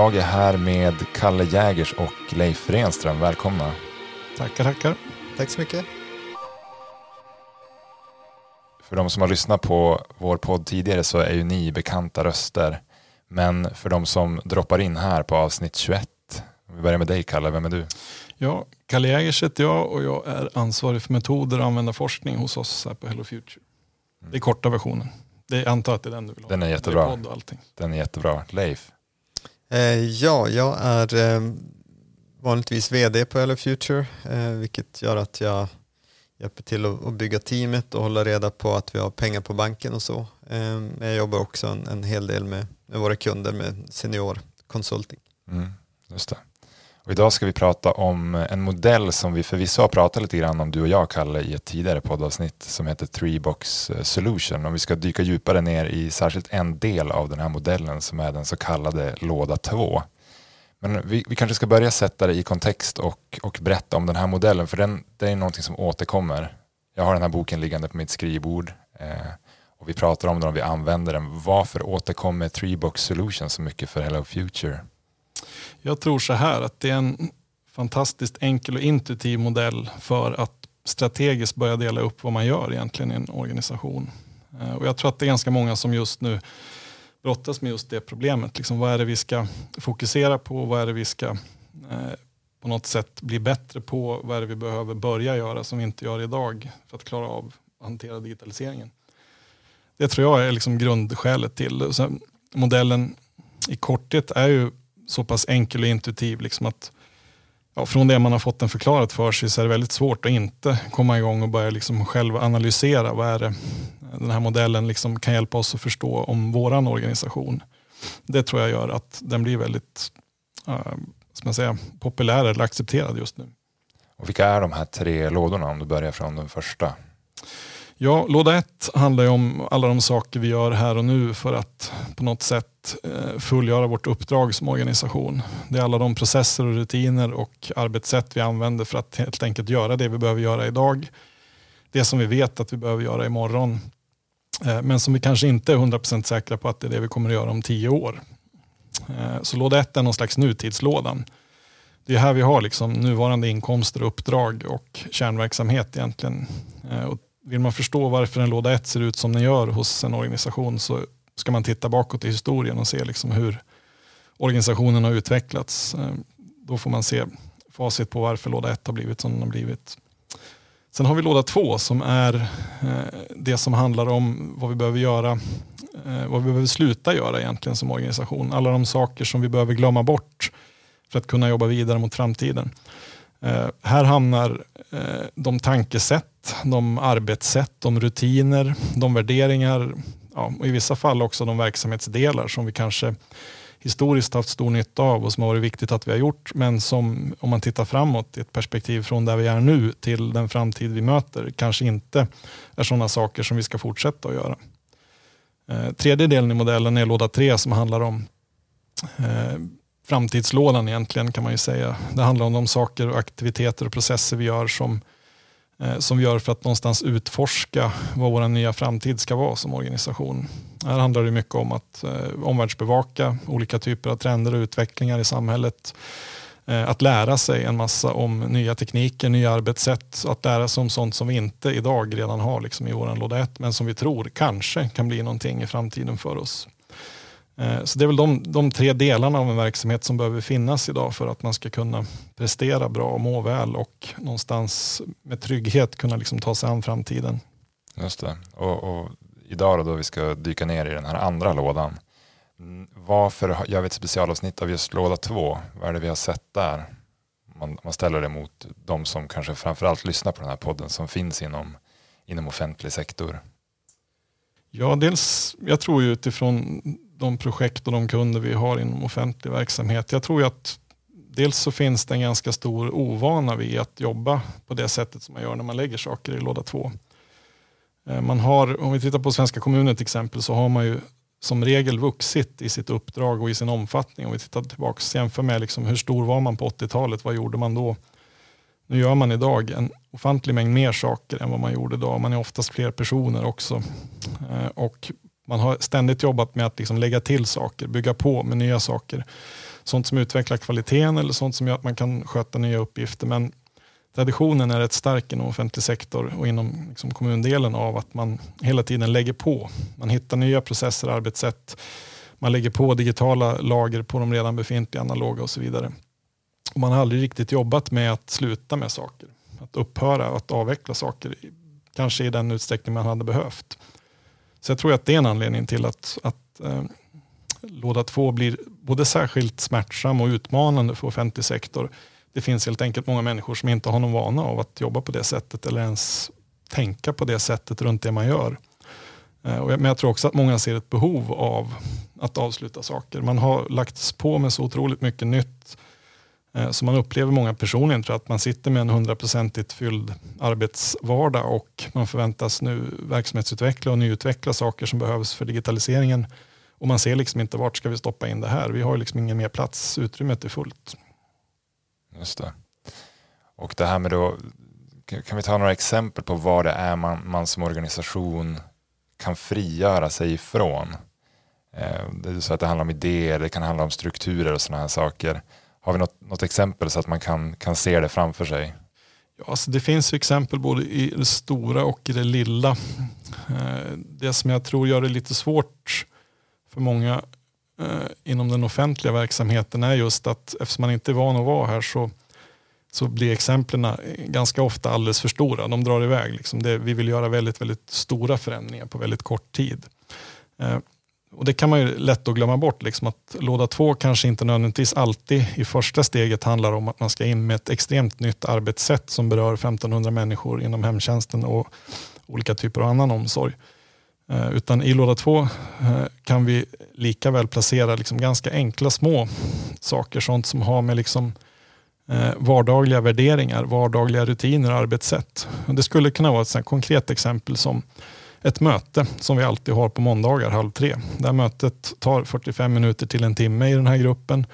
Jag är här med Kalle Jägers och Leif Renström. Välkomna. Tackar, tackar. Tack så mycket. För de som har lyssnat på vår podd tidigare så är ju ni bekanta röster. Men för de som droppar in här på avsnitt 21, om vi börjar med dig Kalle, vem är du? Ja, Kalle Jägers heter jag och jag är ansvarig för metoder och användarforskning hos oss här på Hello Future. Det är korta versionen. Det är, jag antar att det är den du vill ha. Den är jättebra. Den är jättebra. Leif? Eh, ja, jag är eh, vanligtvis vd på Hello Future, eh, vilket gör att jag hjälper till att, bygga teamet och hålla reda på att vi har pengar på banken och så. Jag jobbar också en, hel del med, med våra kunder med senior consulting. Mm, just det. Och idag ska vi prata om en modell som vi förvisso har pratat lite grann om du och jag Kalle i ett tidigare poddavsnitt som heter Three Box eh, Solution och vi ska dyka djupare ner i särskilt en del av den här modellen som är den så kallade låda 2. Men vi, vi kanske ska börja sätta det i kontext och, och berätta om den här modellen för den, det är någonting som återkommer. Jag har den här boken liggande på mitt skrivbord eh, och vi pratar om den och vi använder den. Varför återkommer Three Box Solution så mycket för Hello Future? Jag tror så här att det är en fantastiskt enkel och intuitiv modell för att strategiskt börja dela upp vad man gör egentligen i en organisation. Eh, och jag tror att det är ganska många som just nu brottas med just det problemet. Liksom, vad är det vi ska fokusera på? Vad är det vi ska eh, på något sätt bli bättre på? Vad är det vi behöver börja göra som vi inte gör idag för att klara av att hantera digitaliseringen? Det tror jag är liksom grundskälet till. det. modellen i korthet är ju så pass enkel och intuitiv. Liksom att, ja, från det man har fått den förklarat för sig så är det väldigt svårt att inte komma igång och börja liksom själv analysera vad är det den här modellen liksom kan hjälpa oss att förstå om våran organisation. Det tror jag gör att den blir väldigt uh, ska man säga, populär eller accepterad just nu. Och vilka är de här tre lådorna om du börjar från den första? Ja, låda ett handlar ju om alla de saker vi gör här och nu för att på något sätt eh, fullgöra vårt uppdrag som organisation. Det är alla de processer och rutiner och arbetssätt vi använder för att helt enkelt göra det vi behöver göra idag. Det som vi vet att vi behöver göra imorgon. Eh, men som vi kanske inte är 100% säkra på att det är det vi kommer att göra om tio år. Eh, så låda ett är någon slags nutidslådan. Det är här vi har liksom nuvarande inkomster, uppdrag och kärnverksamhet egentligen. Och vill man förstå varför en låda 1 ser ut som den gör hos en organisation så ska man titta bakåt i historien och se liksom hur organisationen har utvecklats. Eh, då får man se facit på varför låda 1 har blivit som den har blivit. Sen har vi låda 2 som är eh, det som handlar om vad vi behöver göra, eh, vad vi behöver sluta göra egentligen som organisation. Alla de saker som vi behöver glömma bort för att kunna jobba vidare mot framtiden. Eh, här hamnar eh, de tankesätt de arbetssätt, de rutiner, de värderingar ja, och i vissa fall också de verksamhetsdelar som vi kanske historiskt haft stor nytta av och som har varit viktigt att vi har gjort men som om man tittar framåt i ett perspektiv från där vi är nu till den framtid vi möter kanske inte är sådana saker som vi ska fortsätta att göra. Eh, tredje delen i modellen är låda tre som handlar om eh, framtidslådan egentligen kan man ju säga. Det handlar om de saker och aktiviteter och processer vi gör som Eh, som vi gör för att någonstans utforska vad vår nya framtid ska vara som organisation. Här handlar det mycket om att eh, omvärldsbevaka olika typer av trender och utvecklingar i samhället. Eh, att lära sig en massa om nya tekniker, nya arbetssätt, att lära sig om sånt som vi inte idag redan har liksom i vår låda 1 men som vi tror kanske kan bli någonting i framtiden för oss. Eh, så det är väl de, de, tre delarna av en verksamhet som behöver finnas idag för att man ska kunna prestera bra och må väl och någonstans med trygghet kunna liksom ta sig an framtiden. Just det. Och, och idag då, vi ska dyka ner i den här andra lådan. Varför gör vi ett specialavsnitt av just låda två? Vad är det vi har sett där? Man, man ställer det mot de som kanske framförallt lyssnar på den här podden som finns inom, inom offentlig sektor. Ja, dels, jag tror ju utifrån de projekt och de kunder vi har inom offentlig verksamhet. Jag tror ju att dels så finns det en ganska stor ovana vid att jobba på det sättet som man gör när man lägger saker i låda två. Eh, man har, om vi tittar på svenska kommuner till exempel så har man ju som regel vuxit i sitt uppdrag och i sin omfattning. Om vi tittar tillbaka och jämför med liksom hur stor var man på 80-talet, vad gjorde man då? Nu gör man idag en ofantlig mängd mer saker än vad man gjorde då. Man är oftast fler personer också. Eh, och man har ständigt jobbat med att liksom lägga till saker, bygga på med nya saker. Sånt som utvecklar kvaliteten eller sånt som gör att man kan sköta nya uppgifter. Men traditionen är rätt stark inom offentlig sektor och inom liksom kommundelen av att man hela tiden lägger på. Man hittar nya processer, arbetssätt. Man lägger på digitala lager på de redan befintliga analoga och så vidare. Och man har aldrig riktigt jobbat med att sluta med saker. Att upphöra, att avveckla saker. Kanske i den utsträckning man hade behövt. Så jag tror att det är en anledning till att, att eh, låda två blir både särskilt smärtsam och utmanande för offentlig sektor. Det finns helt enkelt många människor som inte har någon vana av att jobba på det sättet eller ens tänka på det sättet runt det man gör. Eh, men jag tror också att många ser ett behov av att avsluta saker. Man har lagts på med så otroligt mycket nytt Eh, så man upplever många personligen tror att man sitter med en hundraprocentigt fylld arbetsvardag och man förväntas nu verksamhetsutveckla och nyutveckla saker som behövs för digitaliseringen. Och man ser liksom inte vart ska vi stoppa in det här. Vi har liksom ingen mer plats, utrymmet är fullt. Just det. Och det här med då, kan vi ta några exempel på vad det är man, man som organisation kan frigöra sig ifrån? Eh, det är så att det handlar om idéer, det kan handla om strukturer och sådana här saker. Har vi något, något exempel så att man kan, kan se det framför sig? Ja, alltså det finns exempel både i det stora och i det lilla. Eh, det som jag tror gör det lite svårt för många eh, inom den offentliga verksamheten är just att eftersom man inte är van att vara här så, så blir exemplen eh, ganska ofta alldeles för stora. De drar iväg. Liksom det, vi vill göra väldigt, väldigt stora förändringar på väldigt kort tid. Och det kan man ju lätt att glömma bort, liksom att låda två kanske inte nödvändigtvis alltid i första steget handlar om att man ska in med ett extremt nytt arbetssätt som berör 1500 människor inom hemtjänsten och olika typer av annan omsorg. Eh, utan i låda två eh, kan vi lika väl placera liksom ganska enkla små saker, sånt som har med liksom eh, vardagliga värderingar, vardagliga rutiner och arbetssätt. Det skulle kunna vara ett konkret exempel som ett möte som vi alltid har på måndagar halv tre. Det här mötet tar 45 minuter till en timme i den här gruppen.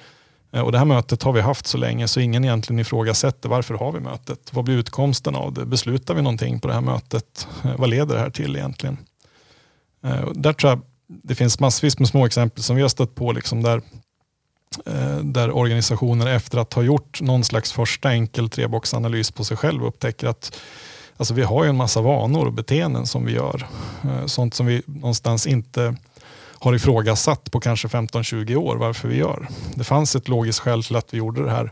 Eh, och det här mötet har vi haft så länge så ingen egentligen ifrågasätter varför har vi mötet? Vad blir utkomsten av det? Beslutar vi någonting på det här mötet? Eh, vad leder det här till egentligen? Eh, där tror jag det finns massvis med små exempel som vi har stött på liksom där, där organisationer efter att ha gjort någon slags första enkel treboxanalys på sig själv upptäcker att Alltså vi har ju en massa vanor och beteenden som vi gör. Eh, sånt som vi någonstans inte har ifrågasatt på kanske 15-20 år varför vi gör. Det fanns ett logiskt skäl till att vi gjorde det här.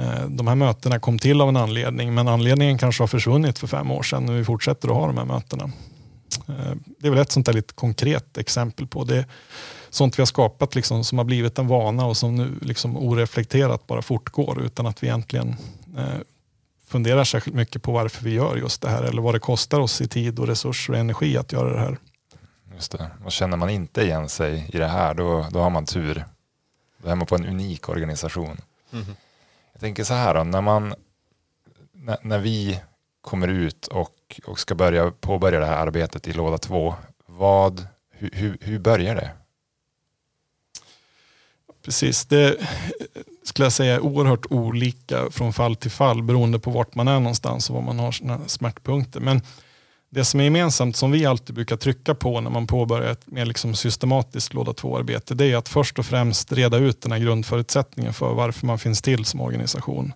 Eh, de här mötena kom till av en anledning men anledningen kanske har försvunnit för fem år sedan och vi fortsätter att ha de här mötena. Eh, det är väl ett sånt där lite konkret exempel på det. Sånt vi har skapat liksom, som har blivit en vana och som nu liksom oreflekterat bara fortgår utan att vi egentligen funderar särskilt mycket på varför vi gör just det här eller vad det kostar oss i tid och resurser och energi att göra det här. Just det. Och känner man inte igen sig i det här då, då har man tur. Då är man på en unik organisation. Mm. Jag tänker så här då, när, man, när, när vi kommer ut och, och ska börja påbörja det här arbetet i låda två, vad, hur, hur, hur börjar det? Precis, det skulle jag säga är oerhört olika från fall till fall beroende på vart man är någonstans och var man har sina smärtpunkter. Men det som är gemensamt som vi alltid brukar trycka på när man påbörjar ett mer liksom systematiskt låda två-arbete det är att först och främst reda ut den här grundförutsättningen för varför man finns till som organisation.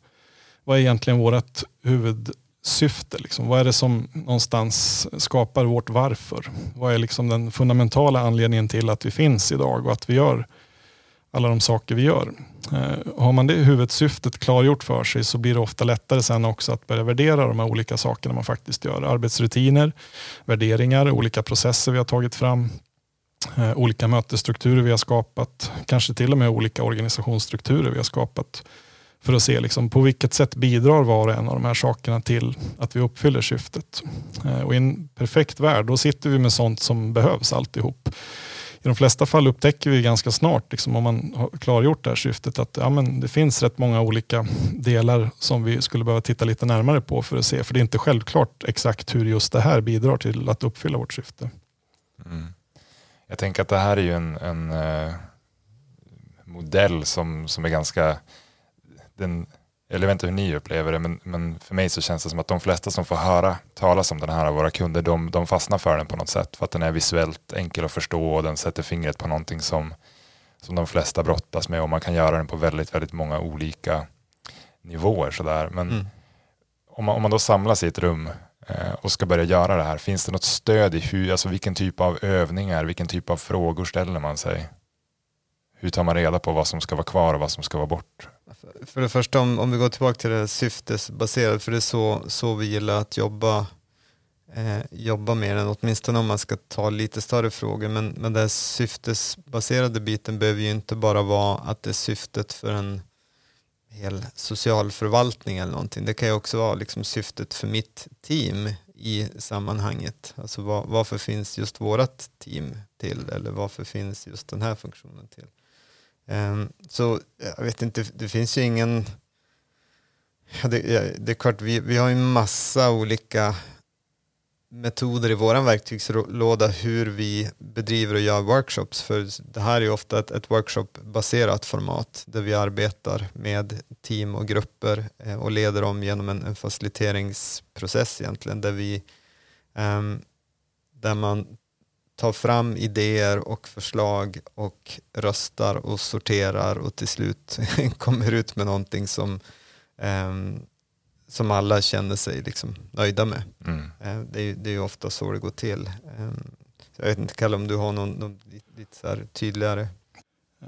Vad är egentligen vårt huvudsyfte? Liksom? Vad är det som någonstans skapar vårt varför? Vad är liksom den fundamentala anledningen till att vi finns idag och att vi gör alla de saker vi gör. Eh, har man det huvudsyftet klargjort för sig så blir det ofta lättare sen också att börja värdera de här olika sakerna man faktiskt gör. Arbetsrutiner, värderingar, olika processer vi har tagit fram, eh, olika mötesstrukturer vi har skapat, kanske till och med olika organisationsstrukturer vi har skapat för att se liksom, på vilket sätt bidrar var och en av de här sakerna till att vi uppfyller syftet. Eh, och I en perfekt värld då sitter vi med sånt som behövs alltihop i de flesta fall upptäcker vi ganska snart, liksom, om man har klargjort det här syftet, att ja, men det finns rätt många olika delar som vi skulle behöva titta lite närmare på för att se. För det är inte självklart exakt hur just det här bidrar till att uppfylla vårt syfte. Mm. Jag tänker att det här är ju en, en uh, modell som, som är ganska den, eller jag vet inte hur ni upplever det, men, men för mig så känns det som att de flesta som får höra talas om den här av våra kunder, de, de fastnar för den på något sätt, för att den är visuellt enkel att förstå och den sätter fingret på någonting som, som de flesta brottas med och man kan göra den på väldigt, väldigt många olika nivåer. Sådär. Men mm. om, man, om man då samlas i ett rum eh, och ska börja göra det här, finns det något stöd i hur, alltså vilken typ av övningar, vilken typ av frågor ställer man sig? Hur tar man reda på vad som ska vara kvar och vad som ska vara bort? För det första, om, om vi går tillbaka till det syftesbaserade, för det är så, så vi gillar att jobba, eh, jobba med den, åtminstone om man ska ta lite större frågor. Men, men den syftesbaserade biten behöver ju inte bara vara att det är syftet för en hel socialförvaltning eller någonting. Det kan ju också vara liksom syftet för mitt team i sammanhanget. Alltså var, varför finns just vårat team till eller varför finns just den här funktionen till? Ehm, så jag vet inte, det finns ju ingen... Ja, det, det, är klart, vi, vi har ju massa olika metoder i vår verktygslåda hur vi bedriver och gör workshops. För det här är ju ofta ett, ett workshopbaserat format där vi arbetar med team och grupper eh, och leder dem genom en, en faciliteringsprocess egentligen där vi um, där man tar fram idéer och förslag och röstar och sorterar och till slut kommer ut med någonting som, um, som alla känner sig liksom nöjda med. Mm. Uh, det, är, det är ofta så det går till. Um, jag vet inte Kalle om du har någon, någon lite så tydligare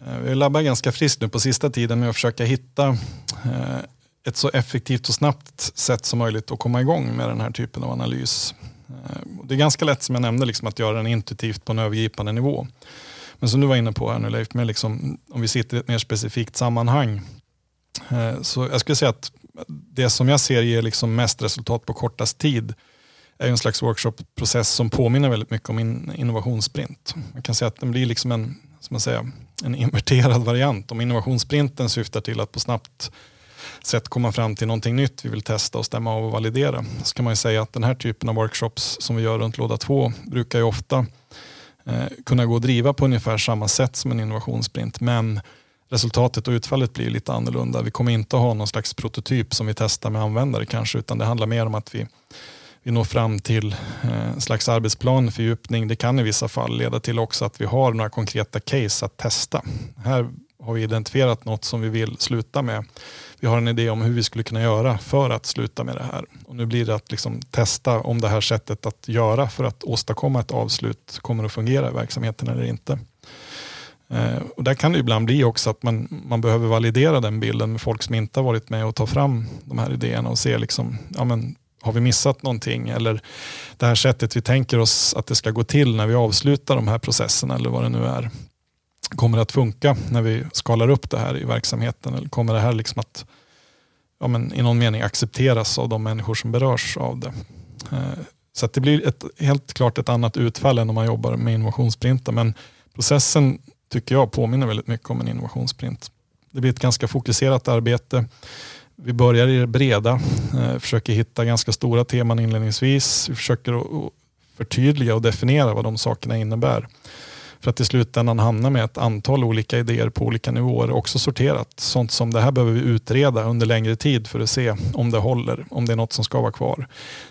eh, vi labbar ganska friskt nu på sista tiden med att försöka hitta eh, ett så effektivt och snabbt sätt som möjligt att komma igång med den här typen av analys. Eh, det är ganska lätt som jag nämnde liksom, att göra den intuitivt på en övergripande nivå. Men som du var inne på här nu Leif, med liksom, om vi sitter i ett mer specifikt sammanhang. Eh, så jag skulle säga att det som jag ser ger liksom mest resultat på kortast tid är en slags workshopprocess som påminner väldigt mycket om in, innovationssprint. Man kan säga att den blir liksom en, som man säger, en inverterad variant. Om innovationssprinten syftar till att på snabbt sätt komma fram till någonting nytt vi vill testa och stämma av och validera. Så kan man ju säga att den här typen av workshops som vi gör runt låda 2 brukar ju ofta eh, kunna gå att driva på ungefär samma sätt som en innovationssprint. Men resultatet och utfallet blir lite annorlunda. Vi kommer inte ha någon slags prototyp som vi testar med användare kanske utan det handlar mer om att vi vi når fram till eh, en slags arbetsplan, fördjupning. Det kan i vissa fall leda till också att vi har några konkreta case att testa. Här har vi identifierat något som vi vill sluta med vi har en idé om hur vi skulle kunna göra för att sluta med det här. Och nu blir det att liksom testa om det här sättet att göra för att åstadkomma ett avslut kommer att fungera i verksamheten eller inte. Eh, och där kan det ibland bli också att man, man behöver validera den bilden med folk som inte har varit med och ta fram de här idéerna och se liksom, ja men, har vi missat någonting eller det här sättet vi tänker oss att det ska gå till när vi avslutar de här processerna eller vad det nu är kommer det att funka när vi skalar upp det här i verksamheten? Eller kommer det här liksom att ja, men i någon mening accepteras av de människor som berörs av det? Eh, så det blir ett, helt klart ett annat utfall än om man jobbar med innovationsprinter. Men processen tycker jag påminner väldigt mycket om en innovationssprint. Det blir ett ganska fokuserat arbete. Vi börjar i det breda, eh, försöker hitta ganska stora teman inledningsvis. Vi försöker förtydliga och definiera vad de sakerna innebär. För att i slutändan hamna med ett antal olika idéer på olika nivåer också sorterat. Sånt som det här behöver vi utreda under längre tid för att se om det håller, om det är något som ska vara kvar.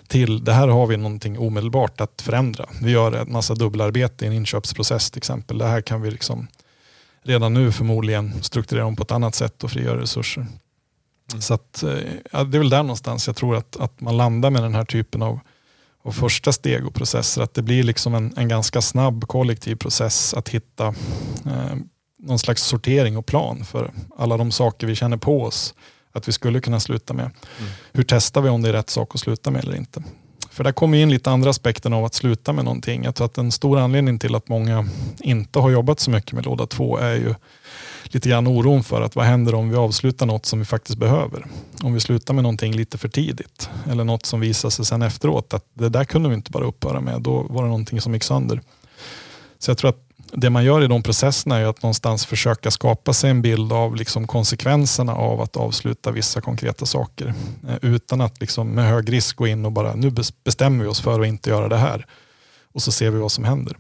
Till det här har vi någonting omedelbart att förändra. Vi gör en massa dubbelarbete i en inköpsprocess till exempel. Det här kan vi liksom redan nu förmodligen strukturera om på ett annat sätt och frigöra resurser. Mm. Så att, eh, ja, det är väl där någonstans jag tror att, att man landar med den här typen av och första steg och processer. Att det blir liksom en, en ganska snabb kollektiv process att hitta eh, någon slags sortering och plan för alla de saker vi känner på oss att vi skulle kunna sluta med. Mm. Hur testar vi om det är rätt sak att sluta med eller inte? För där kommer in lite andra aspekter av att sluta med någonting. Jag tror att en stor anledning till att många inte har jobbat så mycket med låda två är ju lite grann oron för att vad händer om vi avslutar något som vi faktiskt behöver? Om vi slutar med någonting lite för tidigt eller något som visar sig sen efteråt att det där kunde vi inte bara upphöra med. Då var det någonting som gick sönder. Så jag tror att det man gör i de processerna är att någonstans försöka skapa sig en bild av liksom konsekvenserna av att avsluta vissa konkreta saker. Eh, utan att liksom med hög risk gå in och bara nu bestämmer vi oss för att inte göra det här. Och så ser vi vad som händer.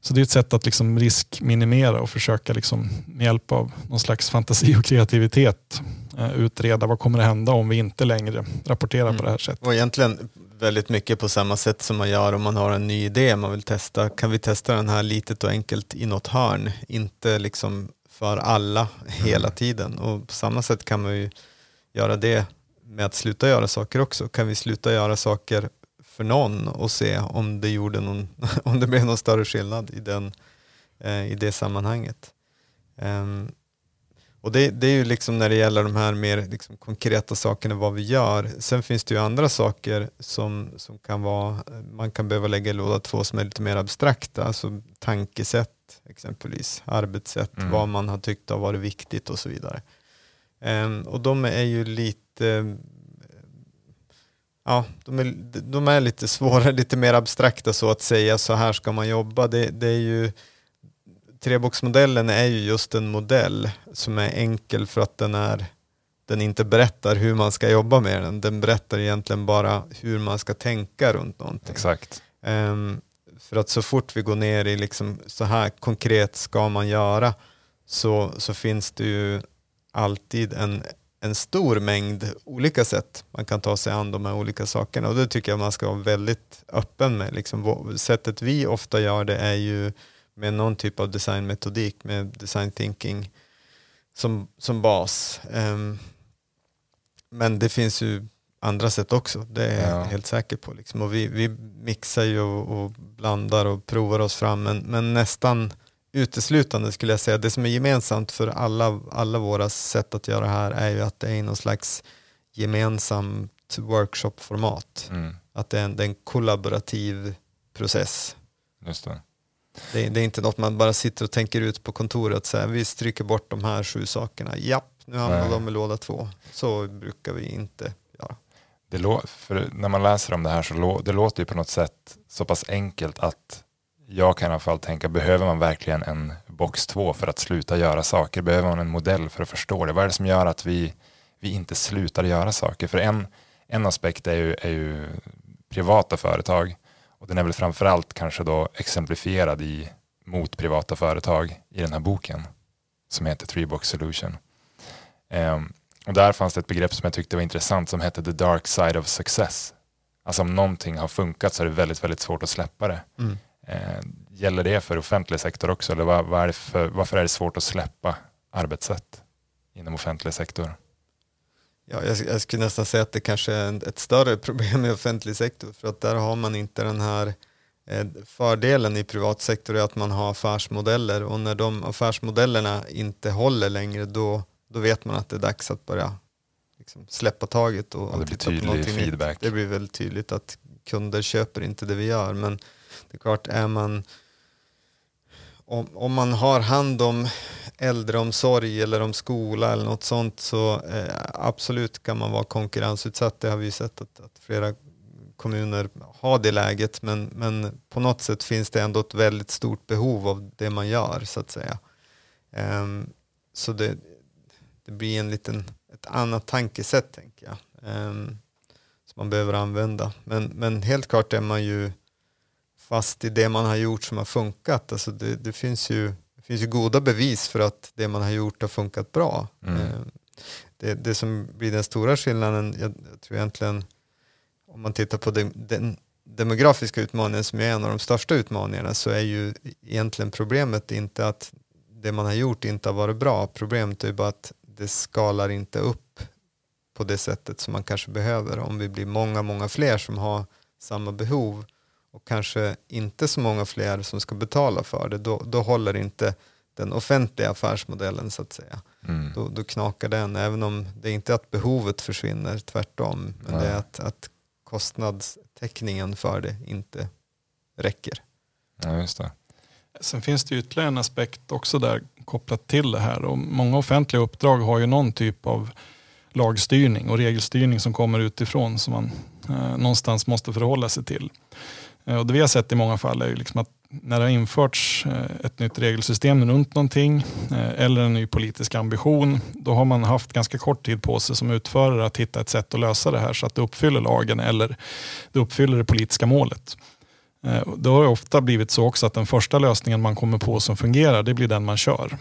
Så det är ett sätt att liksom riskminimera och försöka liksom med hjälp av någon slags fantasi och kreativitet eh, utreda vad kommer att hända om vi inte längre rapporterar mm. på det här sättet. Och egentligen väldigt mycket på samma sätt som man gör om man har en ny idé man vill testa. Kan vi testa den här litet och enkelt i något hörn? Inte liksom för alla hela tiden. Och på samma sätt kan man ju göra det med att sluta göra saker också. Kan vi sluta göra saker för någon och se om det, gjorde någon, om det blev någon större skillnad i, den, eh, i det sammanhanget. Um, och det, det, är ju liksom när det gäller de här mer liksom konkreta sakerna, vad vi gör. Sen finns det ju andra saker som, som kan vara, man kan behöva lägga i låda två som är lite mer abstrakta, alltså tankesätt exempelvis, arbetssätt, mm. vad man har tyckt har varit viktigt och så vidare. Um, och de är ju lite ja, de är, de är lite svårare, lite mer abstrakta så att säga, så här ska man jobba. Det, det är ju, treboxmodellen är ju just en modell som är enkel för att den, är, den inte berättar hur man ska jobba med den. Den berättar egentligen bara hur man ska tänka runt någonting. Exakt. Um, för att så fort vi går ner i liksom, så här konkret ska man göra så, så finns det ju alltid en, en stor mängd olika sätt man kan ta sig an de här olika sakerna och det tycker jag man ska vara väldigt öppen med. Liksom, sättet vi ofta gör det är ju med någon typ av designmetodik med design thinking som, som bas. Um, men det finns ju andra sätt också, det är jag helt säker på. Liksom. Och vi, vi mixar ju och, och, blandar och provar oss fram men, men nästan uteslutande skulle jag säga. Det som är gemensamt för alla, alla våra sätt att göra det här är ju att det är någon slags gemensamt workshopformat. Mm. Att det är, en, det är en kollaborativ process. Just det. Det, det, är inte något man bara sitter och tänker ut på kontoret. Så här, vi stryker bort de här sju sakerna. Japp, nu hamnar de i låda två. Så brukar vi inte göra. Det för när man läser om det här så lå det låter ju på något sätt så pass enkelt att jag kan i alla fall tänka, behöver man verkligen en box 2 för att sluta göra saker? Behöver man en modell för att förstå det? Vad är det som gör att vi, vi inte slutar göra saker? För en, en aspekt är ju, är ju privata företag och den är väl framförallt kanske då exemplifierad i, mot privata företag i den här boken som heter Three Box Solution. Um, och där fanns det ett begrepp som jag tyckte var intressant som hette the dark side of success. Alltså om någonting har funkat så är det väldigt, väldigt svårt att släppa det. Mm. Eh, gäller det för offentlig sektor också? Eller vad, vad är för, varför är det svårt att släppa arbetssätt inom offentlig sektor? Ja, jag, jag skulle nästan säga att det kanske är ett större problem i offentlig sektor för att där har man inte den här eh, fördelen i privat sektor är att man har affärsmodeller och när de affärsmodellerna inte håller längre då, då vet man att det är dags att börja liksom släppa taget och, och det blir tydlig feedback. Nytt. Det blir väldigt tydligt att kunder köper inte det vi gör men det är klart, är man om, om man har hand om äldreomsorg eller om skola eller något sånt så eh, absolut kan man vara konkurrensutsatt. Det har vi sett att, att flera kommuner har det läget men, men på något sätt finns det ändå ett väldigt stort behov av det man gör så att säga. Um, så det, det blir en liten, ett annat tankesätt tänker jag um, som man behöver använda. Men, men helt klart är man ju fast i det man har gjort som har funkat. Alltså det, det, finns ju, det finns ju goda bevis för att det man har gjort har funkat bra. Mm. Eh, det, det som blir den stora skillnaden, jag, jag tror egentligen, om man tittar på den, den demografiska utmaningen som är en av de största utmaningarna så är ju egentligen problemet inte att det man har gjort inte har varit bra. Problemet är bara att det skalar inte upp på det sättet som man kanske behöver. Om vi blir många, många fler som har samma behov och kanske inte så många fler som ska betala för det, då, då håller inte den offentliga affärsmodellen så att säga. Mm. Då, då knakar den, även om det är inte att behovet försvinner, tvärtom, men ja. det är att, att kostnadstäckningen för det inte räcker. Ja, just det. Sen finns det ytterligare en aspekt också där kopplat till det här och många offentliga uppdrag har ju någon typ av lagstyrning och regelstyrning som kommer utifrån som man eh, någonstans måste förhålla sig till. Eh, och det vi har sett i många fall är liksom att när det har införts eh, ett nytt regelsystem runt någonting eh, eller en ny politisk ambition, då har man haft ganska kort tid på sig som utförare att hitta ett sätt att lösa det här så att det uppfyller lagen eller det uppfyller det politiska målet. Det har ofta blivit så också att den första lösningen man kommer på som fungerar, det blir den man kör.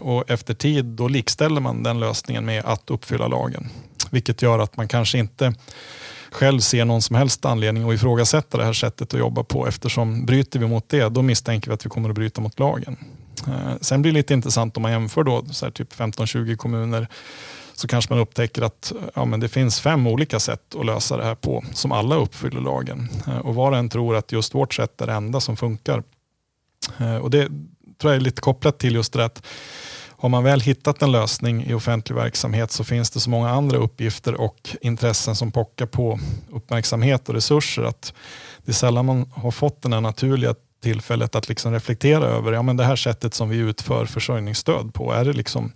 Och efter tid då likställer man den lösningen med att uppfylla lagen. Vilket gör att man kanske inte själv ser någon som helst anledning att ifrågasätta det här sättet att jobba på eftersom bryter vi mot det, då misstänker vi att vi kommer att bryta mot lagen. Eh, sen blir det lite intressant om man jämför då, så typ 15-20 kommuner så kanske man upptäcker att ja, men det finns fem olika sätt att lösa det här på som alla uppfyller lagen. Eh, och var och en tror att just vårt sätt är det enda som funkar. Eh, och Det tror jag är lite kopplat till just det att har man väl hittat en lösning i offentlig verksamhet så finns det så många andra uppgifter och intressen som pockar på uppmärksamhet och resurser att det är sällan man har fått den här naturliga tillfället att liksom reflektera över ja, men det här sättet som vi utför försörjningsstöd på. Är det liksom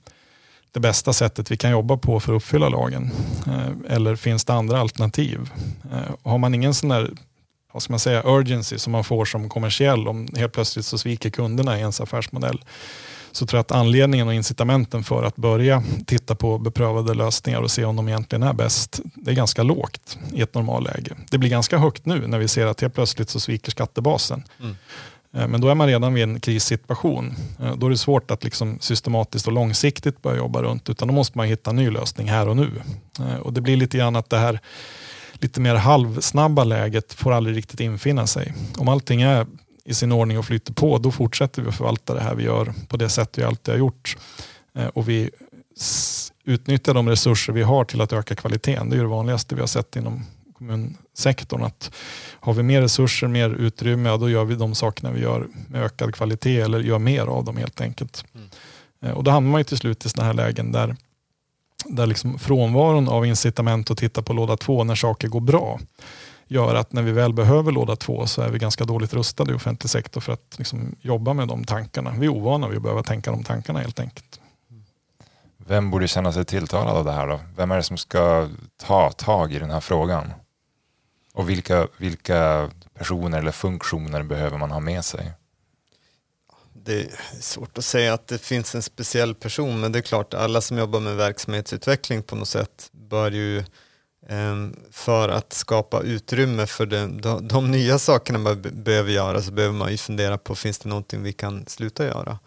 det bästa sättet vi kan jobba på för att uppfylla lagen? Eh, eller finns det andra alternativ? Eh, har man ingen sån där vad ska man säga, urgency som man får som kommersiell om helt plötsligt så sviker kunderna i ens affärsmodell så tror jag att anledningen och incitamenten för att börja titta på beprövade lösningar och se om de egentligen är bäst, det är ganska lågt i ett normalläge. Det blir ganska högt nu när vi ser att helt plötsligt så sviker skattebasen. Mm. Eh, men då är man redan vid en krissituation. Eh, då är det svårt att liksom systematiskt och långsiktigt börja jobba runt utan då måste man hitta en ny lösning här och nu. Eh, och det blir lite grann att det här lite mer halvsnabba läget får aldrig riktigt infinna sig. Om allting är i sin ordning och flyter på, då fortsätter vi att förvalta det här vi gör på det sätt vi alltid har gjort. Och vi utnyttjar de resurser vi har till att öka kvaliteten. Det är det vanligaste vi har sett inom kommunsektorn. Att har vi mer resurser, mer utrymme, ja, då gör vi de sakerna vi gör med ökad kvalitet eller gör mer av dem helt enkelt. Mm. Eh, och då hamnar man ju till slut i sådana här lägen där, där liksom frånvaron av incitament att titta på låda två när saker går bra gör att när vi väl behöver låda två så är vi ganska dåligt rustade i offentlig sektor för att liksom jobba med de tankarna. Vi är ovana vid att behöva tänka de tankarna helt enkelt. Vem borde känna sig tilltalad av det här då? Vem är det som ska ta tag i den här frågan? Och vilka, vilka personer eller funktioner behöver man ha med sig? Det är svårt att säga att det finns en speciell person, men det är klart alla som jobbar med verksamhetsutveckling på något sätt bör ju Ehm, för att skapa utrymme för de, de, de nya sakerna man behöver göra så behöver man ju fundera på finns det någonting vi kan sluta göra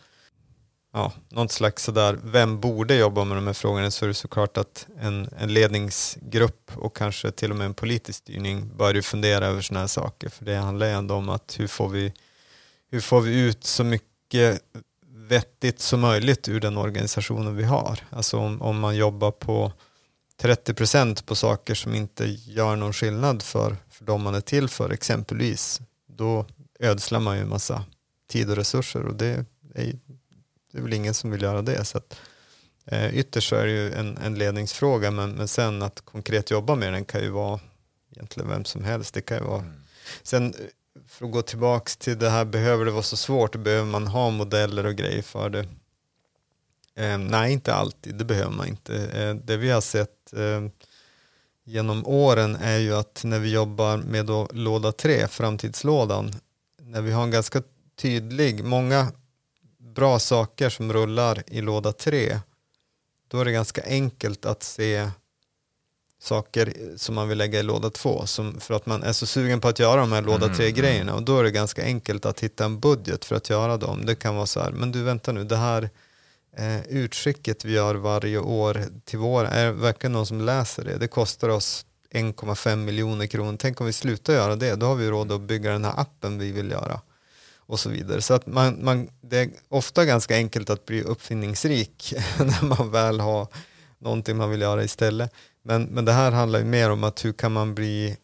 ja, något slags sådär, vem borde jobba med de här frågorna så är det såklart att en, en ledningsgrupp och kanske till och med en politisk styrning bör ju fundera över sådana här saker. För det handlar ju ändå om att hur får vi, hur får vi ut så mycket vettigt som möjligt ur den organisationen vi har. Alltså om, om man jobbar på 30% på saker som inte gör någon skillnad för, för de man är till för exempelvis, då ödslar man ju en massa tid och resurser och det är det är väl ingen som vill göra det. Så att, eh, ytterst så är det ju en, en ledningsfråga men, men sen att konkret jobba med den kan ju vara egentligen vem som helst. Det kan ju vara. Mm. Sen för att gå tillbaka till det här, behöver det vara så svårt? Behöver man ha modeller och grejer för det? Eh, nej, inte alltid. Det behöver man inte. Eh, det vi har sett eh, genom åren är ju att när vi jobbar med då, låda 3, framtidslådan, när vi har en ganska tydlig, många bra saker som rullar i låda 3 då är det ganska enkelt att se saker som man vill lägga i låda 2 för att man är så sugen på att göra de här låda 3 mm, grejerna och då är det ganska enkelt att hitta en budget för att göra dem. Det kan vara så här, men du vänta nu, det här eh, utskicket vi gör varje år till vår, är verkligen någon som läser det? Det kostar oss 1,5 miljoner kronor. Tänk om vi slutar göra det, då har vi råd att bygga den här appen vi vill göra och så vidare. Så att man, man, det är ofta ganska enkelt att bli uppfinningsrik när man väl har någonting man vill göra istället. Men, men det här handlar ju mer om att hur kan man bli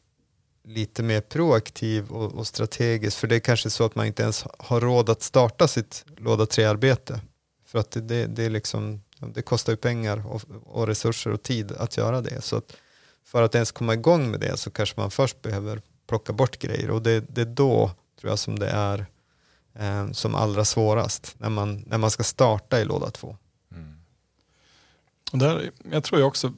lite mer proaktiv och, och strategisk. För det är kanske så att man inte ens har råd att starta sitt låda 3-arbete. För att det, det, liksom, det kostar ju pengar och, och, resurser och tid att göra det. Så att för att ens komma igång med det så kanske man först behöver plocka bort grejer och det, det är då tror jag som det är eh, som allra svårast när man, när man ska starta i låda två. Mm. Och där, jag tror också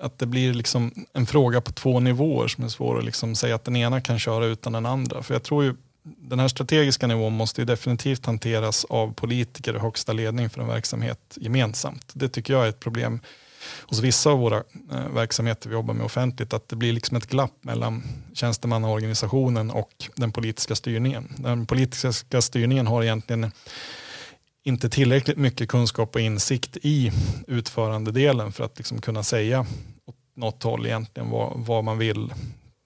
att det blir liksom en fråga på två nivåer som är svår att liksom säga att den ena kan köra utan den andra. För jag tror ju den här strategiska nivån måste ju definitivt hanteras av politiker och högsta ledning för en verksamhet gemensamt. Det tycker jag är ett problem hos vissa av våra eh, verksamheter vi jobbar med offentligt att det blir liksom ett glapp mellan tjänstemannaorganisationen och den politiska styrningen. Den politiska styrningen har egentligen inte tillräckligt mycket kunskap och insikt i utförandedelen för att liksom kunna säga åt något håll egentligen vad, vad man vill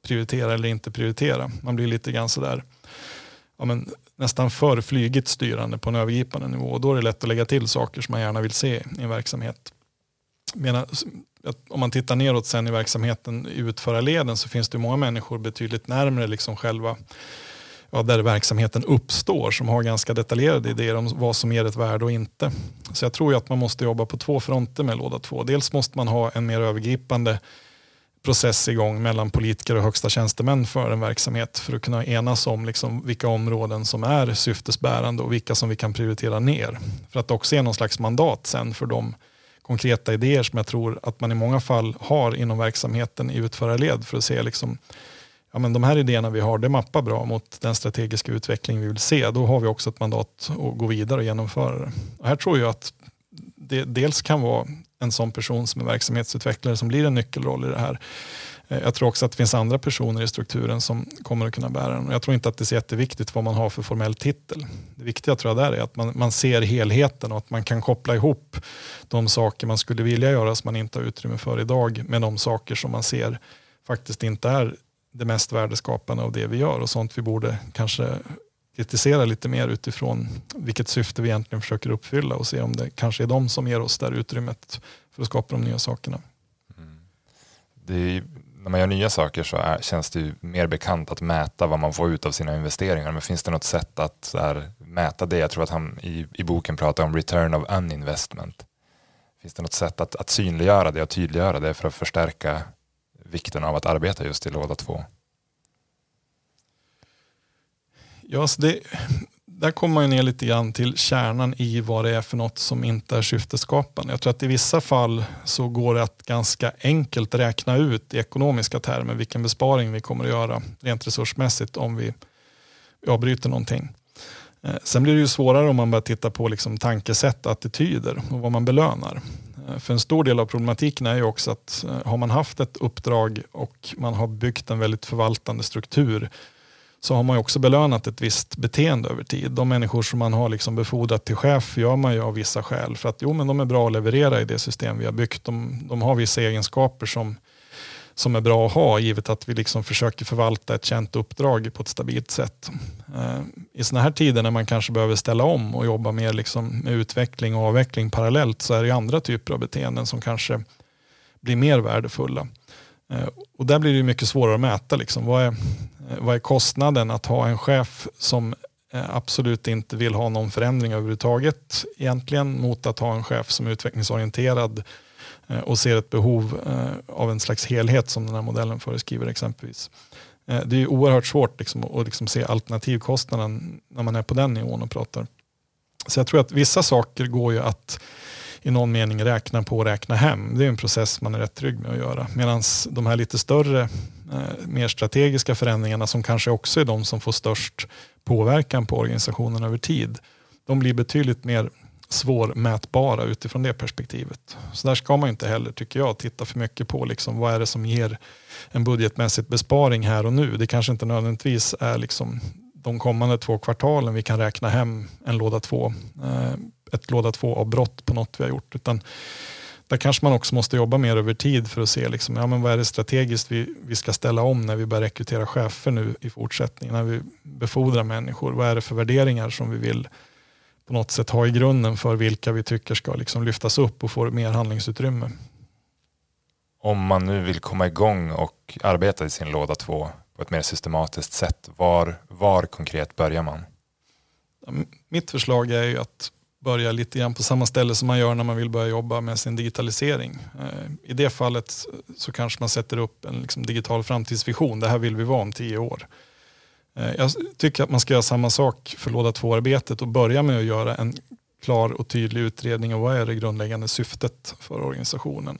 prioritera eller inte prioritera. Man blir lite grann sådär ja, men nästan för flygigt styrande på en övergripande nivå. Och då är det lätt att lägga till saker som man gärna vill se i en verksamhet. Medan, om man tittar neråt sen i verksamheten i utförarleden så finns det många människor betydligt närmare liksom själva ja, där verksamheten uppstår som har ganska detaljerade idéer om vad som ger ett värde och inte. Så jag tror att man måste jobba på två fronter med låda två. Dels måste man ha en mer övergripande process igång mellan politiker och högsta tjänstemän för en verksamhet för att kunna enas om liksom vilka områden som är syftesbärande och vilka som vi kan prioritera ner. För att också ge någon slags mandat sen för de konkreta idéer som jag tror att man i många fall har inom verksamheten i utförarled för att se liksom, ja, men de här idéerna vi har, det mappar bra mot den strategiska utveckling vi vill se. Då har vi också ett mandat att gå vidare och genomföra det. Och här tror jag att det dels kan vara en sån person som är verksamhetsutvecklare som blir en nyckelroll i det här. Eh, jag tror också att det finns andra personer i strukturen som kommer att kunna bära den. Jag tror inte att det är så jätteviktigt vad man har för formell titel. Det viktiga tror jag där är att man, man ser helheten och att man kan koppla ihop de saker man skulle vilja göra som man inte har utrymme för idag med de saker som man ser faktiskt inte är det mest värdeskapande av det vi gör och sånt vi borde kanske kritisera lite mer utifrån vilket syfte vi egentligen försöker uppfylla och se om det kanske är de som ger oss det utrymmet för att skapa de nya sakerna. Mm. Är, när man gör nya saker så är, känns det mer bekant att mäta vad man får ut av sina investeringar. Men finns det något sätt att här, mäta det? Jag tror att han i, i boken pratar om return of uninvestment. Finns det något sätt att, att synliggöra det och tydliggöra det för att förstärka vikten av att arbeta just i låda två? Ja, så det, där kommer man ner lite grann till kärnan i vad det är för något som inte är syfteskapande. Jag tror att i vissa fall så går det att ganska enkelt räkna ut i ekonomiska termer vilken besparing vi kommer att göra rent resursmässigt om vi avbryter någonting. Eh, sen blir det ju svårare om man börjar titta på liksom tankesätt, attityder och vad man belönar. Eh, för en stor del av problematiken är ju också att eh, har man haft ett uppdrag och man har byggt en väldigt förvaltande struktur så har man ju också belönat ett visst beteende över tid. De människor som man har liksom befordrat till chef gör man ju av vissa skäl för att jo, men de är bra att leverera i det system vi har byggt. De, de har vissa egenskaper som, som är bra att ha givet att vi liksom försöker förvalta ett känt uppdrag på ett stabilt sätt. Eh, I sådana här tider när man kanske behöver ställa om och jobba mer liksom med utveckling och avveckling parallellt så är det andra typer av beteenden som kanske blir mer värdefulla. Eh, och där blir det mycket svårare att mäta. Liksom. Vad, är, eh, vad är kostnaden att ha en chef som eh, absolut inte vill ha någon förändring överhuvudtaget egentligen mot att ha en chef som är utvecklingsorienterad och ser ett behov av en slags helhet som den här modellen föreskriver exempelvis. Det är oerhört svårt liksom att liksom se alternativkostnaden när man är på den nivån och pratar. Så jag tror att vissa saker går ju att i någon mening räkna på och räkna hem. Det är en process man är rätt trygg med att göra. Medan de här lite större, eh, mer strategiska förändringarna som kanske också är de som får störst påverkan på organisationen över tid, de blir betydligt mer svårmätbara utifrån det perspektivet. Så där ska man inte heller, tycker jag, titta för mycket på liksom, vad är det som ger en budgetmässigt besparing här och nu. Det kanske inte nödvändigtvis är liksom de kommande två kvartalen vi kan räkna hem en låda två eh, ett låda två avbrott på något vi har gjort. Utan där kanske man också måste jobba mer över tid för att se liksom, ja, men vad är det strategiskt vi, vi ska ställa om när vi börjar rekrytera chefer nu i fortsättningen. När vi befordrar människor. Vad är det för värderingar som vi vill på något sätt ha i grunden för vilka vi tycker ska liksom lyftas upp och få mer handlingsutrymme. Om man nu vill komma igång och arbeta i sin låda två på ett mer systematiskt sätt, var, var konkret börjar man? Mitt förslag är ju att börja lite grann på samma ställe som man gör när man vill börja jobba med sin digitalisering. Eh, I det fallet så kanske man sätter upp en liksom digital framtidsvision. Det här vill vi vara om tio år. Eh, jag tycker att man ska göra samma sak för låda två-arbetet och börja med att göra en klar och tydlig utredning av vad är det grundläggande syftet för organisationen.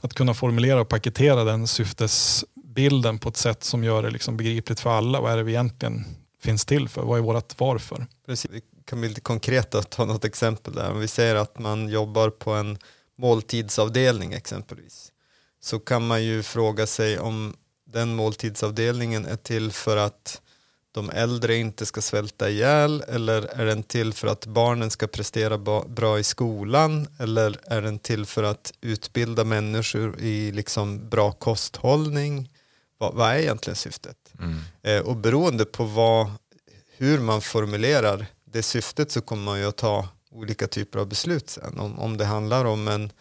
Att kunna formulera och paketera den syftesbilden på ett sätt som gör det liksom begripligt för alla. Vad är det vi egentligen finns till för? Vad är vårt varför? Precis kan bli lite konkret och ta något exempel där. Om vi säger att man jobbar på en måltidsavdelning exempelvis så kan man ju fråga sig om den måltidsavdelningen är till för att de äldre inte ska svälta ihjäl eller är den till för att barnen ska prestera bra i skolan eller är den till för att utbilda människor i liksom bra kosthållning? Vad, vad är egentligen syftet? Mm. Eh, och beroende på vad, hur man formulerar det syftet så kommer man ju att ta olika typer av beslut sen. Om, om det handlar om en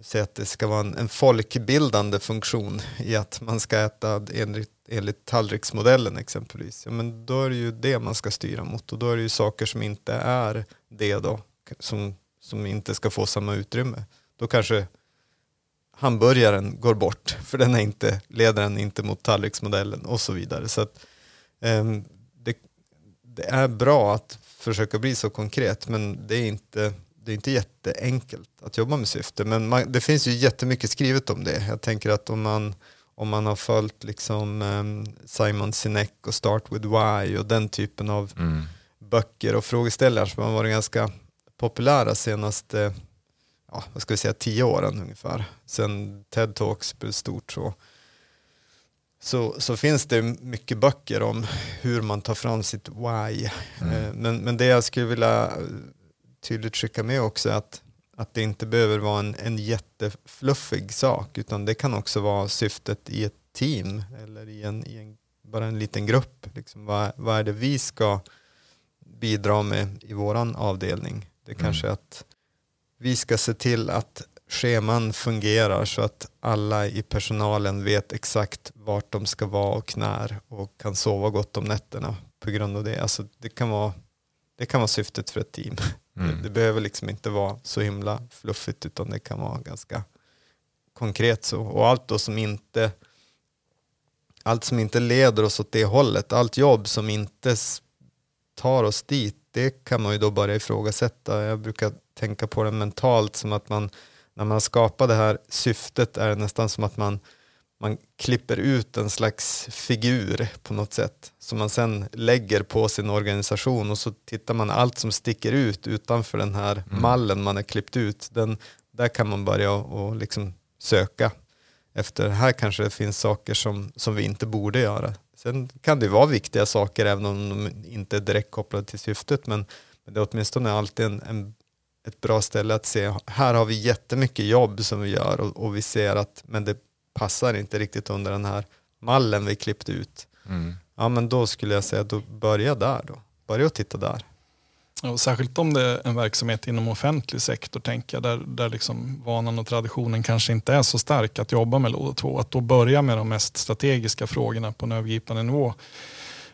säg att det ska vara en, en folkbildande funktion i att man ska äta enligt, enligt tallriksmodellen exempelvis. Ja, men då är det ju det man ska styra mot och då är det ju saker som inte är det då som, som inte ska få samma utrymme. Då kanske hamburgaren går bort för den är inte, leder den inte mot tallriksmodellen och så vidare. Så att, um, det, det är bra att försöka bli så konkret men det är inte det är inte jätteenkelt att jobba med syfte, men man, det finns ju jättemycket skrivet om det. Jag tänker att om man, om man har följt liksom, um, Simon Sinek och Start with Why och den typen av mm. böcker och frågeställningar som har varit ganska populära senaste ja, vad ska vi säga, tio åren ungefär, sen TED Talks blev stort. Så, så, så finns det mycket böcker om hur man tar fram sitt why. Mm. Eh, men, men det jag skulle vilja tydligt skicka med också att, att det inte behöver vara en, en jättefluffig sak utan det kan också vara syftet i ett team eller i en, i en bara en liten grupp. Liksom, vad, vad är det vi ska bidra med i våran avdelning? Det är mm. kanske att vi ska se till att scheman fungerar så att alla i personalen vet exakt vart de ska vara och när och kan sova gott om nätterna på grund av det. Alltså det, kan vara, det kan vara syftet för ett team. Mm. Det, det, behöver liksom inte vara så himla fluffigt utan det kan vara ganska konkret så. Och allt då som inte allt som inte leder oss åt det hållet, allt jobb som inte tar oss dit, det kan man ju då börja ifrågasätta. Jag brukar tänka på det mentalt som att man, när man skapar det här syftet är det nästan som att man man klipper ut en slags figur på något sätt som man sen lägger på sin organisation och så tittar man allt som sticker ut utanför den här mm. mallen man har klippt ut. Den, där kan man börja och liksom söka efter. Här kanske det finns saker som, som vi inte borde göra. Sen kan det vara viktiga saker även om de inte är direkt kopplade till syftet men, men det är åtminstone alltid en, en, ett bra ställe att se. Här har vi jättemycket jobb som vi gör och, och vi ser att men det passar inte riktigt under den här mallen vi klippt ut. Mm. Ja men då skulle jag säga, då börja där då. Börja och titta där. Och särskilt om det är en verksamhet inom offentlig sektor, tänker jag, där, där liksom vanan och traditionen kanske inte är så stark att jobba med låda 2. Att då börja med de mest strategiska frågorna på en övergripande nivå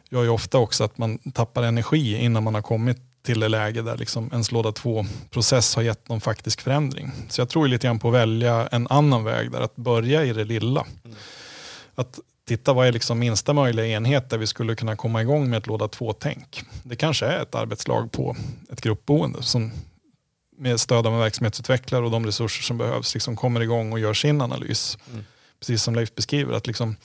gör ju ofta också att man tappar energi innan man har kommit till det läge där liksom ens låda 2-process har gett någon faktisk förändring. Så jag tror lite grann på att välja en annan väg där, att börja i det lilla. Mm. Att titta vad är liksom minsta möjliga enhet där vi skulle kunna komma igång med ett låda 2-tänk. Det kanske är ett arbetslag på ett gruppboende som med stöd av en verksamhetsutvecklare och de resurser som behövs liksom kommer igång och gör sin analys. Mm. Precis som Leif beskriver, att liksom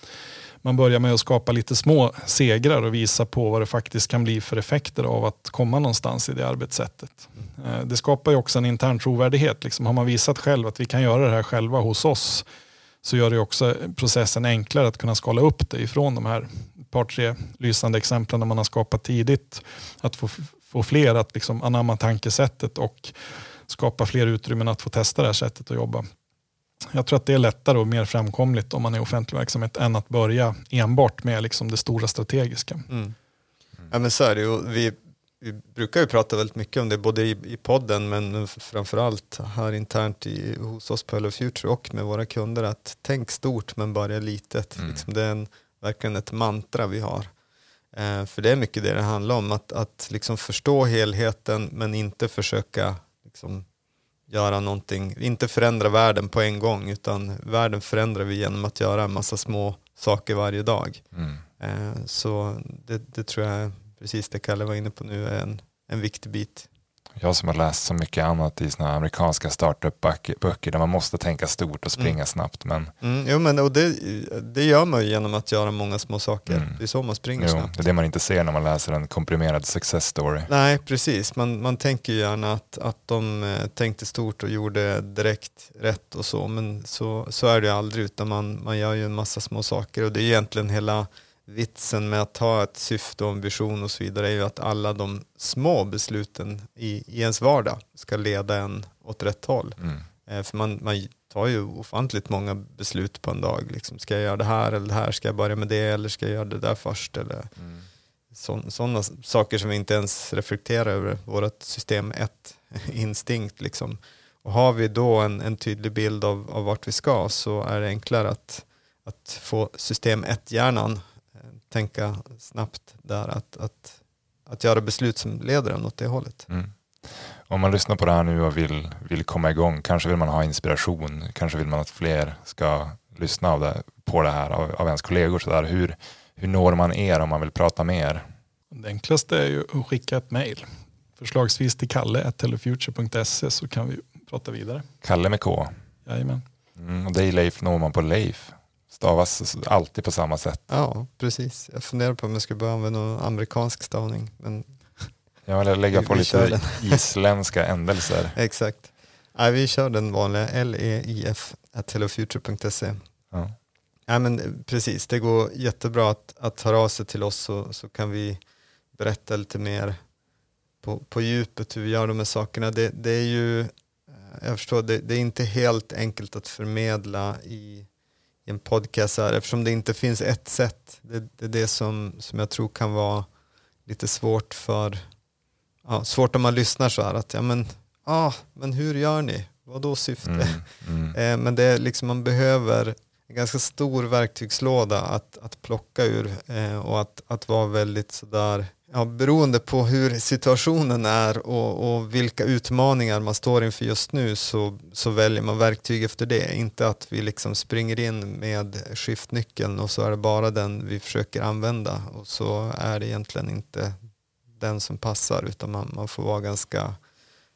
man börjar med att skapa lite små segrar och visa på vad det faktiskt kan bli för effekter av att komma någonstans i det arbetssättet. Eh, det skapar ju också en intern trovärdighet. Liksom har man visat själv att vi kan göra det här själva hos oss så gör det också processen enklare att kunna skala upp det ifrån de här par tre lysande exemplen man har skapat tidigt. Att få, få fler att liksom anamma tankesättet och skapa fler utrymmen att få testa det här sättet att jobba. Jag tror att det är lättare och mer framkomligt om man är offentlig verksamhet än att börja enbart med liksom det stora strategiska. Mm. Mm. Ja, men så är det ju. Vi, vi brukar ju prata väldigt mycket om det både i, i podden men framförallt här internt i, hos oss på Hello Future och med våra kunder att tänk stort men börja litet. Mm. Liksom det är en, verkligen ett mantra vi har. Eh, för det är mycket det det handlar om, att, att liksom förstå helheten men inte försöka liksom göra någonting, inte förändra världen på en gång utan världen förändrar vi genom att göra en massa små saker varje dag. Mm. Eh, så det, det, tror jag, precis det Kalle var inne på nu, är en, en viktig bit. Jag som har läst så mycket annat i såna amerikanska startup-böcker där man måste tänka stort och springa mm. snabbt. Men... Mm, jo, men och det, det gör man ju genom att göra många små saker. Mm. Det är så man springer jo, snabbt. Det är det man inte ser när man läser en komprimerad success story. Nej, precis. Man, man tänker ju gärna att, att de eh, tänkte stort och gjorde direkt rätt och så, men så, så är det ju aldrig, utan man, man gör ju en massa små saker och det är egentligen hela vitsen med att ha ett syfte och en vision och så vidare är ju att alla de små besluten i, i ens vardag ska leda en åt rätt håll. Mm. Eh, för man, man tar ju ofantligt många beslut på en dag. Liksom, ska jag göra det här eller det här? Ska jag börja med det eller ska jag göra det där först? Eller mm. Sådana saker som vi inte ens reflekterar över. Vårt system 1 instinkt. Liksom. Och har vi då en, en tydlig bild av, av vart vi ska så är det enklare att, att få system 1-hjärnan tänka snabbt där, att, att, att göra beslut som leder en åt det hållet. Mm. Om man lyssnar på det här nu och vill, vill komma igång, kanske vill man ha inspiration, kanske vill man att fler ska lyssna av det, på det här av, av ens kollegor. Så där. Hur, hur når man er om man vill prata med er? Det enklaste är ju att skicka ett mejl. Förslagsvis till kalle.hellofuture.se så kan vi prata vidare. Kalle med K? Jajamän. Mm, och dig Leif når man på Leif stavas alltid på samma sätt. Ja, precis. Jag funderar på om jag ska börja använda någon amerikansk stavning. Men jag vill lägga på lite isländska ändelser. Exakt. Nej, vi kör den vanliga leif hellofuture.se. Ja. Nej, men precis, det går jättebra att, att höra av sig till oss så, så kan vi berätta lite mer på, på djupet hur vi gör de här sakerna. Det, det är ju, jag förstår, det, det är inte helt enkelt att förmedla i i en podcast här, eftersom det inte finns ett sätt. Det, det är det som, som jag tror kan vara lite svårt för, ja, svårt om man lyssnar så här att, ja men, ah, men hur gör ni? Vad då syfte? Mm, mm. eh, men det är liksom, man behöver en ganska stor verktygslåda att, att plocka ur eh, och att, att vara väldigt sådär ja, beroende på hur situationen är och, och, vilka utmaningar man står inför just nu så, så väljer man verktyg efter det. Inte att vi liksom springer in med skiftnyckeln och så är det bara den vi försöker använda och så är det egentligen inte den som passar utan man, man får vara ganska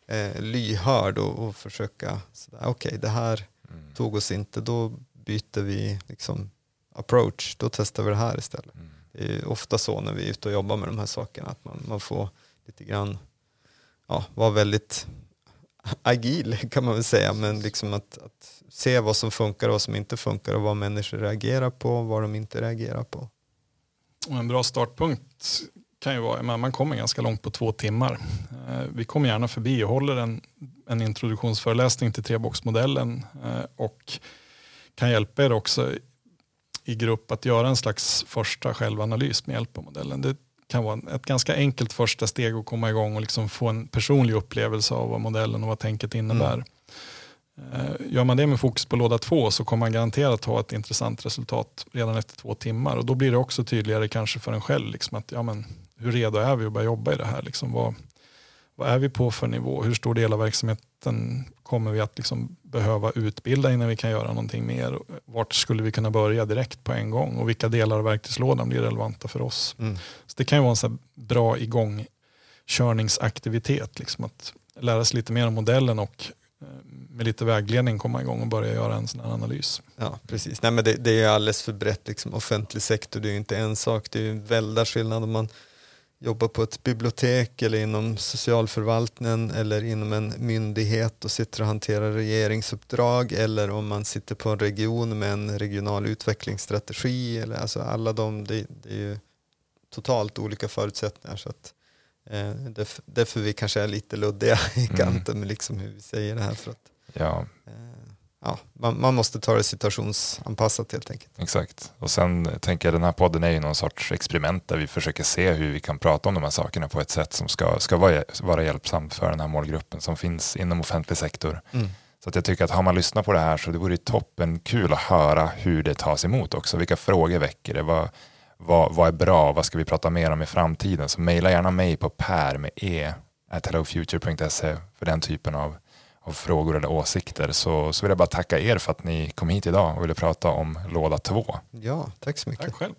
eh, lyhörd och, och försöka, okej okay, det här mm. tog oss inte, då byter vi liksom approach, då testar vi det här istället. Mm det är ofta så när vi är ute och jobbar med de här sakerna att man, man får lite grann ja, vara väldigt agil kan man väl säga men liksom att, att, se vad som funkar och vad som inte funkar och vad människor reagerar på och vad de inte reagerar på. Och en bra startpunkt kan ju vara, man kommer ganska långt på två timmar. Eh, vi kommer gärna förbi och håller en, en introduktionsföreläsning till treboxmodellen eh, och kan hjälpa er också i grupp att göra en slags första självanalys med hjälp av modellen. Det kan vara ett ganska enkelt första steg att komma igång och liksom få en personlig upplevelse av vad modellen och vad tänket innebär. Mm. Gör man det med fokus på låda två så kommer man garanterat ha ett intressant resultat redan efter två timmar och då blir det också tydligare kanske för en själv liksom att ja, men, hur redo är vi att börja jobba i det här? Liksom, vad, vad är vi på för nivå? Hur stor del av verksamheten kommer vi att liksom behöva utbilda innan vi kan göra någonting mer? Vart skulle vi kunna börja direkt på en gång? Och vilka delar av verktygslådan blir relevanta för oss? Mm. Så Det kan ju vara en så bra igångkörningsaktivitet. Liksom att lära sig lite mer om modellen och eh, med lite vägledning komma igång och börja göra en sån här analys. Ja, precis. Nej, men det, det är alldeles för brett. Liksom. Offentlig sektor, det är ju inte en sak. Det är ju en väldig skillnad om man jobbar på ett bibliotek eller inom socialförvaltningen eller inom en myndighet och sitter och hanterar regeringsuppdrag eller om man sitter på en region med en regional utvecklingsstrategi. Eller, alltså alla de, det, det är ju totalt olika förutsättningar. Så att, eh, därför, därför vi kanske är lite luddiga i mm. kanten mm. med liksom hur vi säger det här. För att, ja. eh, ja, man, man, måste ta det situationsanpassat helt enkelt. Exakt. Och sen tänker jag den här podden är ju någon sorts experiment där vi försöker se hur vi kan prata om de här sakerna på ett sätt som ska, ska vara, vara hjälpsamt för den här målgruppen som finns inom offentlig sektor. Mm. Så att jag tycker att har man lyssnat på det här så det vore toppen kul att höra hur det tas emot också. Vilka frågor väcker det? Vad, vad, vad är bra? Vad ska vi prata mer om i framtiden? Så mejla gärna mig på per med e at hellofuture.se för den typen av av frågor eller åsikter så, så vill jag bara tacka er för att ni kom hit idag och ville prata om låda två. Ja, tack så mycket. Tack själv.